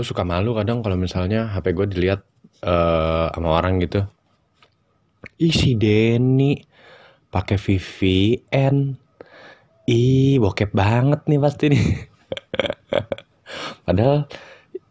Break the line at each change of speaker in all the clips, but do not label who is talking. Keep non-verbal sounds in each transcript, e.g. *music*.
Gue suka malu kadang kalau misalnya HP gue dilihat eh sama orang gitu. Ih si Denny pakai VPN ih bokep banget nih pasti nih. *laughs* Padahal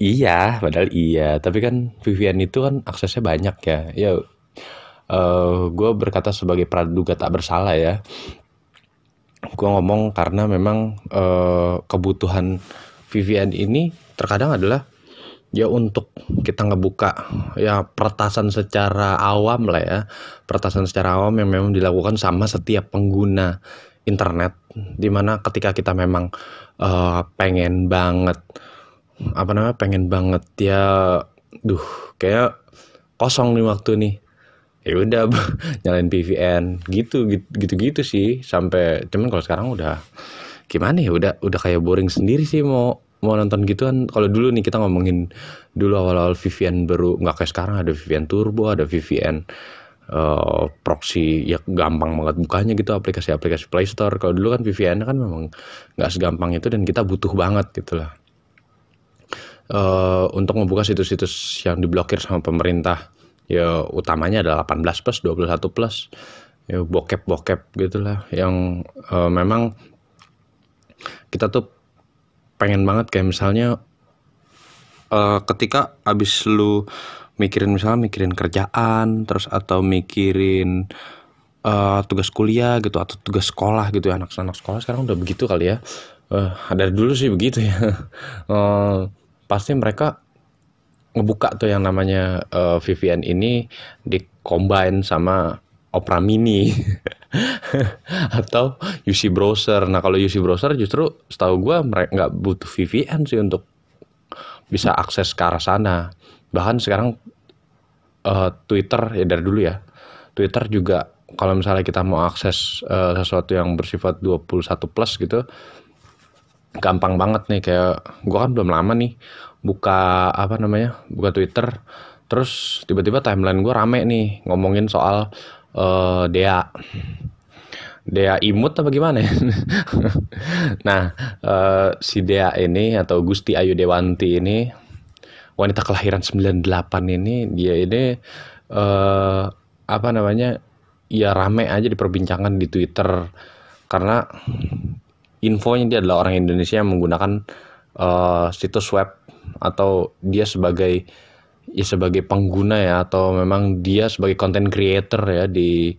iya padahal iya. Tapi kan VPN itu kan aksesnya banyak ya. Ya eh gue berkata sebagai praduga tak bersalah ya. Gue ngomong karena memang eh, kebutuhan VPN ini terkadang adalah ya untuk kita ngebuka ya peretasan secara awam lah ya. Peretasan secara awam yang memang dilakukan sama setiap pengguna internet di mana ketika kita memang eh, pengen banget apa namanya pengen banget ya duh kayak kosong nih waktu nih. Ya udah *laughs* nyalain VPN gitu gitu gitu sih sampai cuman kalau sekarang udah gimana ya udah udah kayak boring sendiri sih mau mau nonton gituan kalau dulu nih kita ngomongin dulu awal-awal VPN baru nggak kayak sekarang ada VPN turbo ada VPN eh, proxy ya gampang banget bukanya gitu aplikasi-aplikasi Play Store. Kalau dulu kan VPN kan memang nggak segampang itu dan kita butuh banget gitu lah. Eh, untuk membuka situs-situs yang diblokir sama pemerintah ya utamanya adalah 18 plus 21 plus ya bokep-bokep gitulah yang eh, memang kita tuh pengen banget kayak misalnya eh, ketika abis lu mikirin misalnya mikirin kerjaan terus atau mikirin eh, tugas kuliah gitu atau tugas sekolah gitu ya anak-anak sekolah sekarang udah begitu kali ya. Eh, dari dulu sih begitu ya. *laughs* Eh, pasti mereka ngebuka tuh yang namanya eh, VPN ini di combine sama Opera Mini *laughs* atau UC Browser. Nah kalau UC Browser justru setahu gue mereka nggak butuh VPN sih untuk bisa akses ke arah sana. Bahkan sekarang eh, Twitter ya dari dulu ya. Twitter juga kalau misalnya kita mau akses eh, sesuatu yang bersifat 21 plus gitu gampang banget nih kayak gua kan belum lama nih buka apa namanya buka Twitter terus tiba-tiba timeline gua rame nih ngomongin soal eh, Dea Dea imut apa gimana ya? *laughs* nah eh, si Dea ini atau Gusti Ayu Dewanti ini wanita kelahiran 98 ini dia ini eh, apa namanya ya rame aja diperbincangkan di Twitter karena infonya dia adalah orang Indonesia yang menggunakan eh, situs web atau dia sebagai ya sebagai pengguna ya atau memang dia sebagai content creator ya di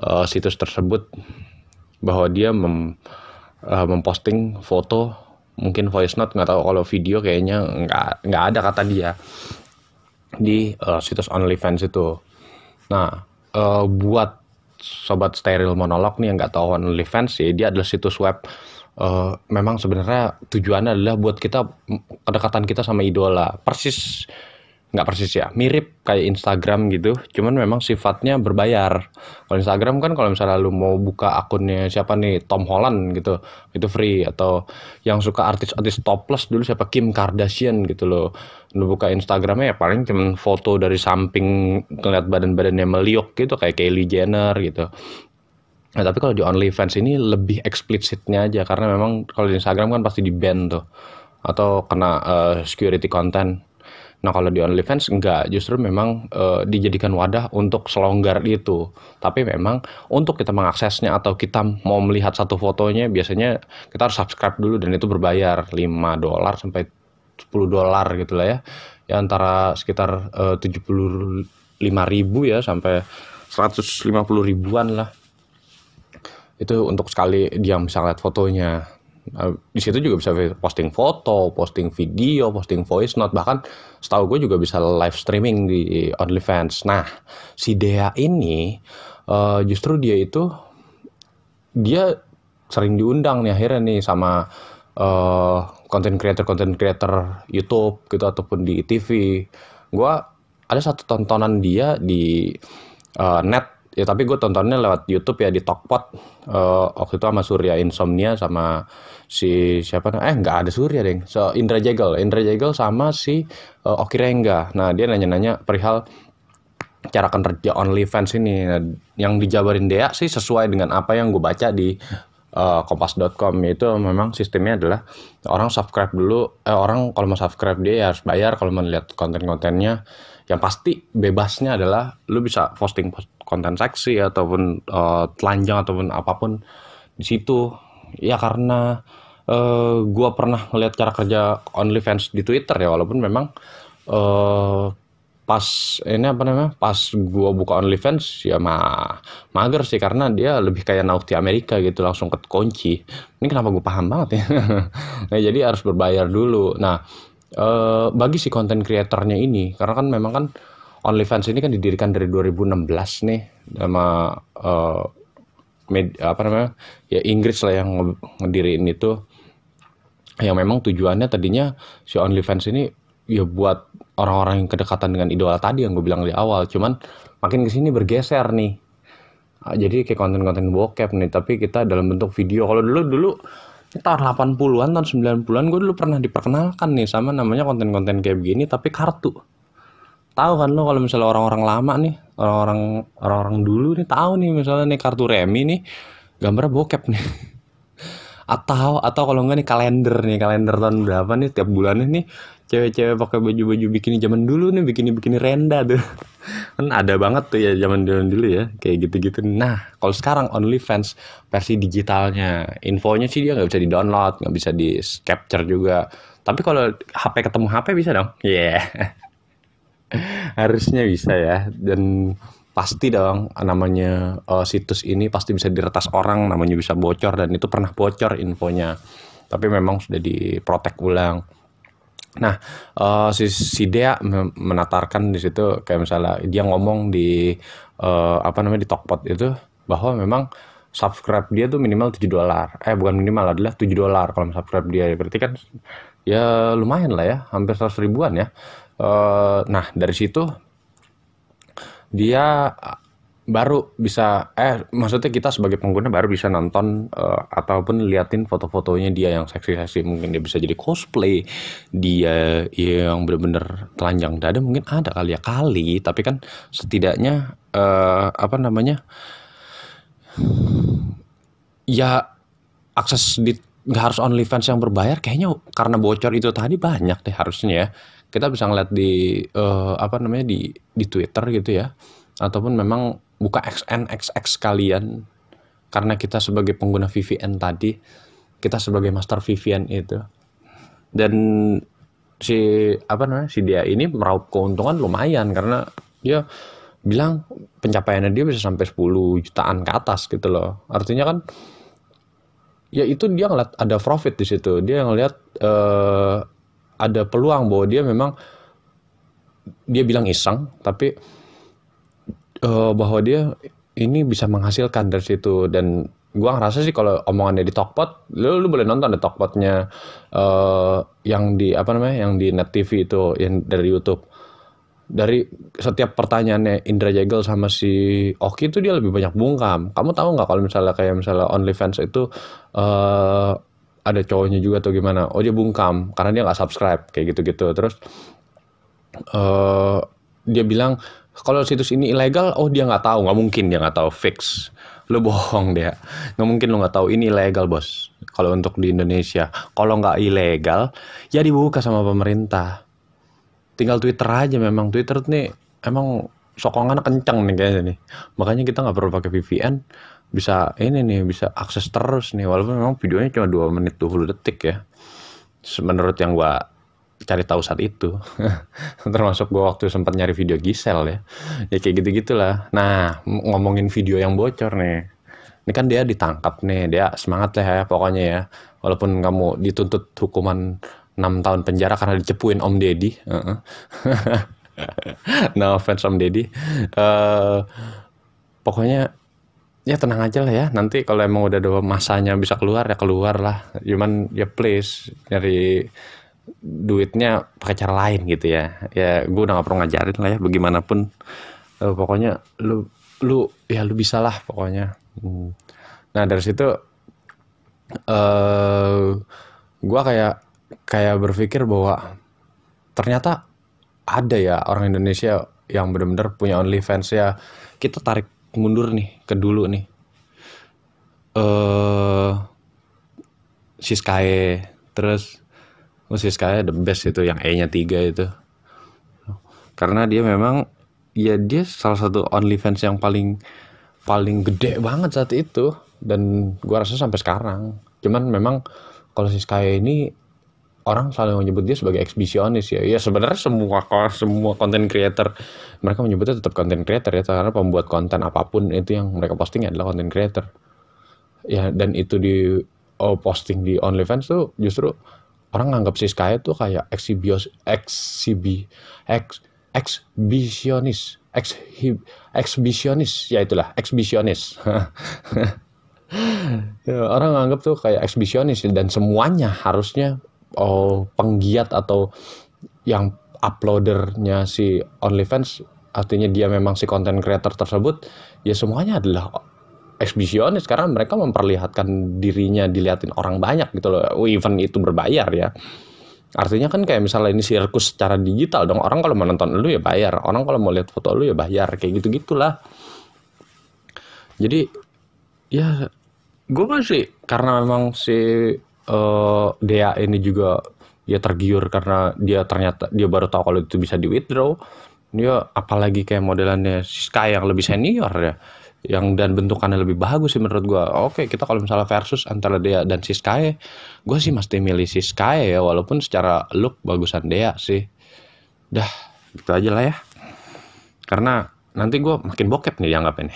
eh, situs tersebut bahwa dia mem- eh, memposting foto mungkin voice note nggak tahu kalau video kayaknya nggak nggak ada kata dia di eh, situs OnlyFans itu. Nah, eh, buat sobat steril monolog nih yang nggak tahu OnlyFans ya, dia adalah situs web. eh, memang sebenarnya tujuannya adalah buat kita kedekatan kita sama idola. Persis nggak persis ya, mirip kayak Instagram gitu. Cuman memang sifatnya berbayar. Kalau Instagram kan kalau misalnya lu mau buka akunnya siapa nih Tom Holland gitu, itu free atau yang suka artis-artis topless dulu siapa Kim Kardashian gitu loh. Lu buka Instagramnya ya paling cuman foto dari samping ngeliat badan-badannya meliuk gitu kayak Kylie Jenner gitu. Nah, tapi kalau di OnlyFans ini lebih eksplisitnya aja karena memang kalau di Instagram kan pasti di ban tuh atau kena eh, security content. Nah, kalau di OnlyFans enggak, justru memang eh, dijadikan wadah untuk selonggar itu. Tapi memang untuk kita mengaksesnya atau kita mau melihat satu fotonya biasanya kita harus subscribe dulu dan itu berbayar 5 dolar sampai 10 dolar gitu lah ya. Ya antara sekitar eh, 75 ribu ya sampai 150 ribuan lah itu untuk sekali dia bisa lihat fotonya Nah, di situ juga bisa posting foto, posting video, posting voice note, bahkan setahu gue juga bisa live streaming di OnlyFans. Nah, si Dea ini eh, justru dia itu dia sering diundang nih akhirnya nih sama eh content creator content creator YouTube gitu ataupun di TV gue ada satu tontonan dia di eh, net ya tapi gue tontonnya lewat YouTube ya di Tokpot. Eh, waktu itu sama Surya Insomnia sama si siapa eh nggak ada Surya deng. So Indra Jegel Indra Jegel sama si eh, Oki Rengga. Nah dia nanya-nanya perihal cara kerja OnlyFans ini. Nah, yang dijabarin Dea sih sesuai dengan apa yang gue baca di eh, kompas.com itu memang sistemnya adalah orang subscribe dulu eh orang kalau mau subscribe dia ya harus bayar kalau mau lihat konten-kontennya. Yang pasti bebasnya adalah lu bisa posting post- konten seksi ataupun eh, telanjang ataupun apa pun di situ. Ya karena eh gua pernah ngeliat cara kerja OnlyFans di Twitter ya walaupun memang eh pas ini apa namanya pas gua buka OnlyFans ya mah mager sih karena dia lebih kayak Naughty Amerika gitu langsung ke kunci. Ini kenapa gue paham banget ya? *laughs* Nah, jadi harus berbayar dulu. Nah eh bagi si konten kreatornya ini karena kan memang kan OnlyFans ini kan didirikan dari 2016 nih sama eh, med- apa namanya ya Inggris lah yang nge- ngediriin itu. Yang memang tujuannya tadinya si OnlyFans ini ya buat orang-orang yang kedekatan dengan idola tadi yang gue bilang di awal. Cuman makin ke sini bergeser nih. Ah, jadi kayak konten-konten bokep nih tapi kita dalam bentuk video. Kalau dulu dulu tahun 80-an tahun 90-an gue dulu pernah diperkenalkan nih sama namanya konten-konten kayak begini tapi kartu. Tahu kan lo kalau misalnya orang-orang lama nih orang-orang orang-orang dulu nih tahu nih misalnya nih kartu remi nih gambarnya bokep nih *laughs* atau atau kalau enggak nih kalender nih kalender tahun berapa nih tiap bulannya nih cewek-cewek pakai baju-baju bikini zaman dulu nih bikini-bikini renda tuh. *laughs* Kan ada banget tuh ya zaman dulu dulu ya kayak gitu-gitu. Nah kalau sekarang OnlyFans versi digitalnya infonya sih dia nggak bisa di download nggak bisa di capture juga. Tapi kalau HP ketemu HP bisa dong? Iya *laughs* harusnya bisa ya dan pasti dong namanya eh, situs ini pasti bisa diretas orang namanya bisa bocor dan itu pernah bocor infonya. Tapi memang sudah diprotek ulang. Nah eh, si, si Dea me- menatarkan di situ kayak misalnya dia ngomong di eh, apa namanya di Tokpot itu bahwa memang subscribe dia tuh minimal 7 dolar. Eh bukan minimal adalah 7 dolar kalau subscribe dia. Berarti kan ya lumayan lah ya hampir 100 ribuan ya. Eh, nah dari situ dia uh, baru bisa eh maksudnya kita sebagai pengguna baru bisa nonton eh, ataupun liatin foto-fotonya dia yang seksi-seksi. Mungkin dia bisa jadi cosplay dia yang bener-bener telanjang dada mungkin ada kali ya kali. Tapi kan setidaknya eh, apa namanya ya akses di nggak harus OnlyFans yang berbayar kayaknya karena bocor itu tadi banyak deh harusnya ya kita bisa ngeliat di eh, apa namanya di di Twitter gitu ya. Ataupun memang buka XNXX kalian. Karena kita sebagai pengguna VPN tadi kita sebagai master VPN itu. Dan si apa namanya si dia ini meraup keuntungan lumayan. Karena dia bilang pencapaiannya dia bisa sampai 10 jutaan ke atas gitu loh. Artinya kan ya itu dia ngeliat ada profit di situ. Dia ngeliat eh, ada peluang bahwa dia memang dia bilang iseng tapi eh, bahwa dia ini bisa menghasilkan dari situ dan gua ngerasa sih kalau omongannya di Tokpot lu, lu boleh nonton di Tokpotnya eh yang di apa namanya yang di Net TV itu yang dari YouTube dari setiap pertanyaannya Indra Jegel sama si Oki itu dia lebih banyak bungkam. Kamu tahu nggak kalau misalnya kayak misalnya OnlyFans itu eh ada cowoknya juga atau gimana? Oh dia bungkam karena dia nggak subscribe kayak gitu-gitu. Terus eh dia bilang kalau situs ini ilegal, oh dia nggak tahu, nggak mungkin dia nggak tahu. Fix. Lu bohong dia, nggak mungkin lu nggak tahu. Ini ilegal bos. Kalau untuk di Indonesia, kalau nggak ilegal, ya dibuka sama pemerintah. Tinggal Twitter aja memang. Twitter nih emang sokongannya kencang nih kayaknya nih. Makanya kita nggak perlu pakai VPN bisa ini nih bisa akses terus nih walaupun memang videonya cuma 2 menit 20 detik ya. Menurut yang gua cari tahu saat itu *laughs* termasuk gua waktu sempat nyari video Gisel ya. Ya kayak gitu gitulah nah ngomongin video yang bocor nih. Ini kan dia ditangkap nih dia semangat lah ya pokoknya ya. Walaupun kamu dituntut hukuman 6 tahun penjara karena dicepuin Om Deddy Heeh. *laughs* no offense Om Deddy. Eh, pokoknya ya tenang aja lah ya. Nanti kalau emang udah ada masanya bisa keluar ya keluar lah. Cuman ya please nyari duitnya pakai cara lain gitu ya. Ya gue udah gak perlu ngajarin lah ya bagaimanapun. Uh, pokoknya lu lu ya lu bisa lah pokoknya. Hmm. nah dari situ uh, gue kayak kayak berpikir bahwa ternyata ada ya orang Indonesia yang benar-benar punya OnlyFans ya. Kita tarik mundur nih ke dulu nih. Eh uh, Siskae terus oh Siskae the best itu yang E-nya tiga itu. Karena dia memang ya dia salah satu OnlyFans yang paling paling gede banget saat itu. Dan gua rasa sampai sekarang. Cuman memang kalau Siskae ini orang selalu menyebut dia sebagai eksibisionis ya. Ya sebenarnya semua semua konten creator mereka menyebutnya tetap konten creator ya karena pembuat konten apa pun itu yang mereka posting adalah konten creator. Ya dan itu di oh, posting di OnlyFans tuh justru orang nganggap si Sky itu kayak eksibios eksibi eks eksibisionis eksibisionis ya itulah eksibisionis *laughs* ya, orang nganggap tuh kayak eksibisionis dan semuanya harusnya oh, penggiat atau yang uploadernya si OnlyFans artinya dia memang si content creator tersebut ya semuanya adalah eksibisionis karena mereka memperlihatkan dirinya dilihatin orang banyak gitu loh. Even itu berbayar ya. Artinya kan kayak misalnya ini sirkus secara digital dong. Orang kalau menonton lu ya bayar. Orang kalau mau lihat foto lu ya bayar. Kayak gitu gitulah jadi ya gue masih karena memang si uh, Dea ini juga ya tergiur karena dia ternyata dia baru tahu kalau itu bisa di withdraw dia apalagi kayak modelannya Sky yang lebih senior ya yang dan bentukannya lebih bagus sih menurut gua. Oke kita kalau misalnya versus antara Dea dan si Sky gue sih mesti milih si Sky ya walaupun secara look bagusan Dea sih. Dah gitu aja lah ya. Karena nanti gue makin bokep nih dianggap ini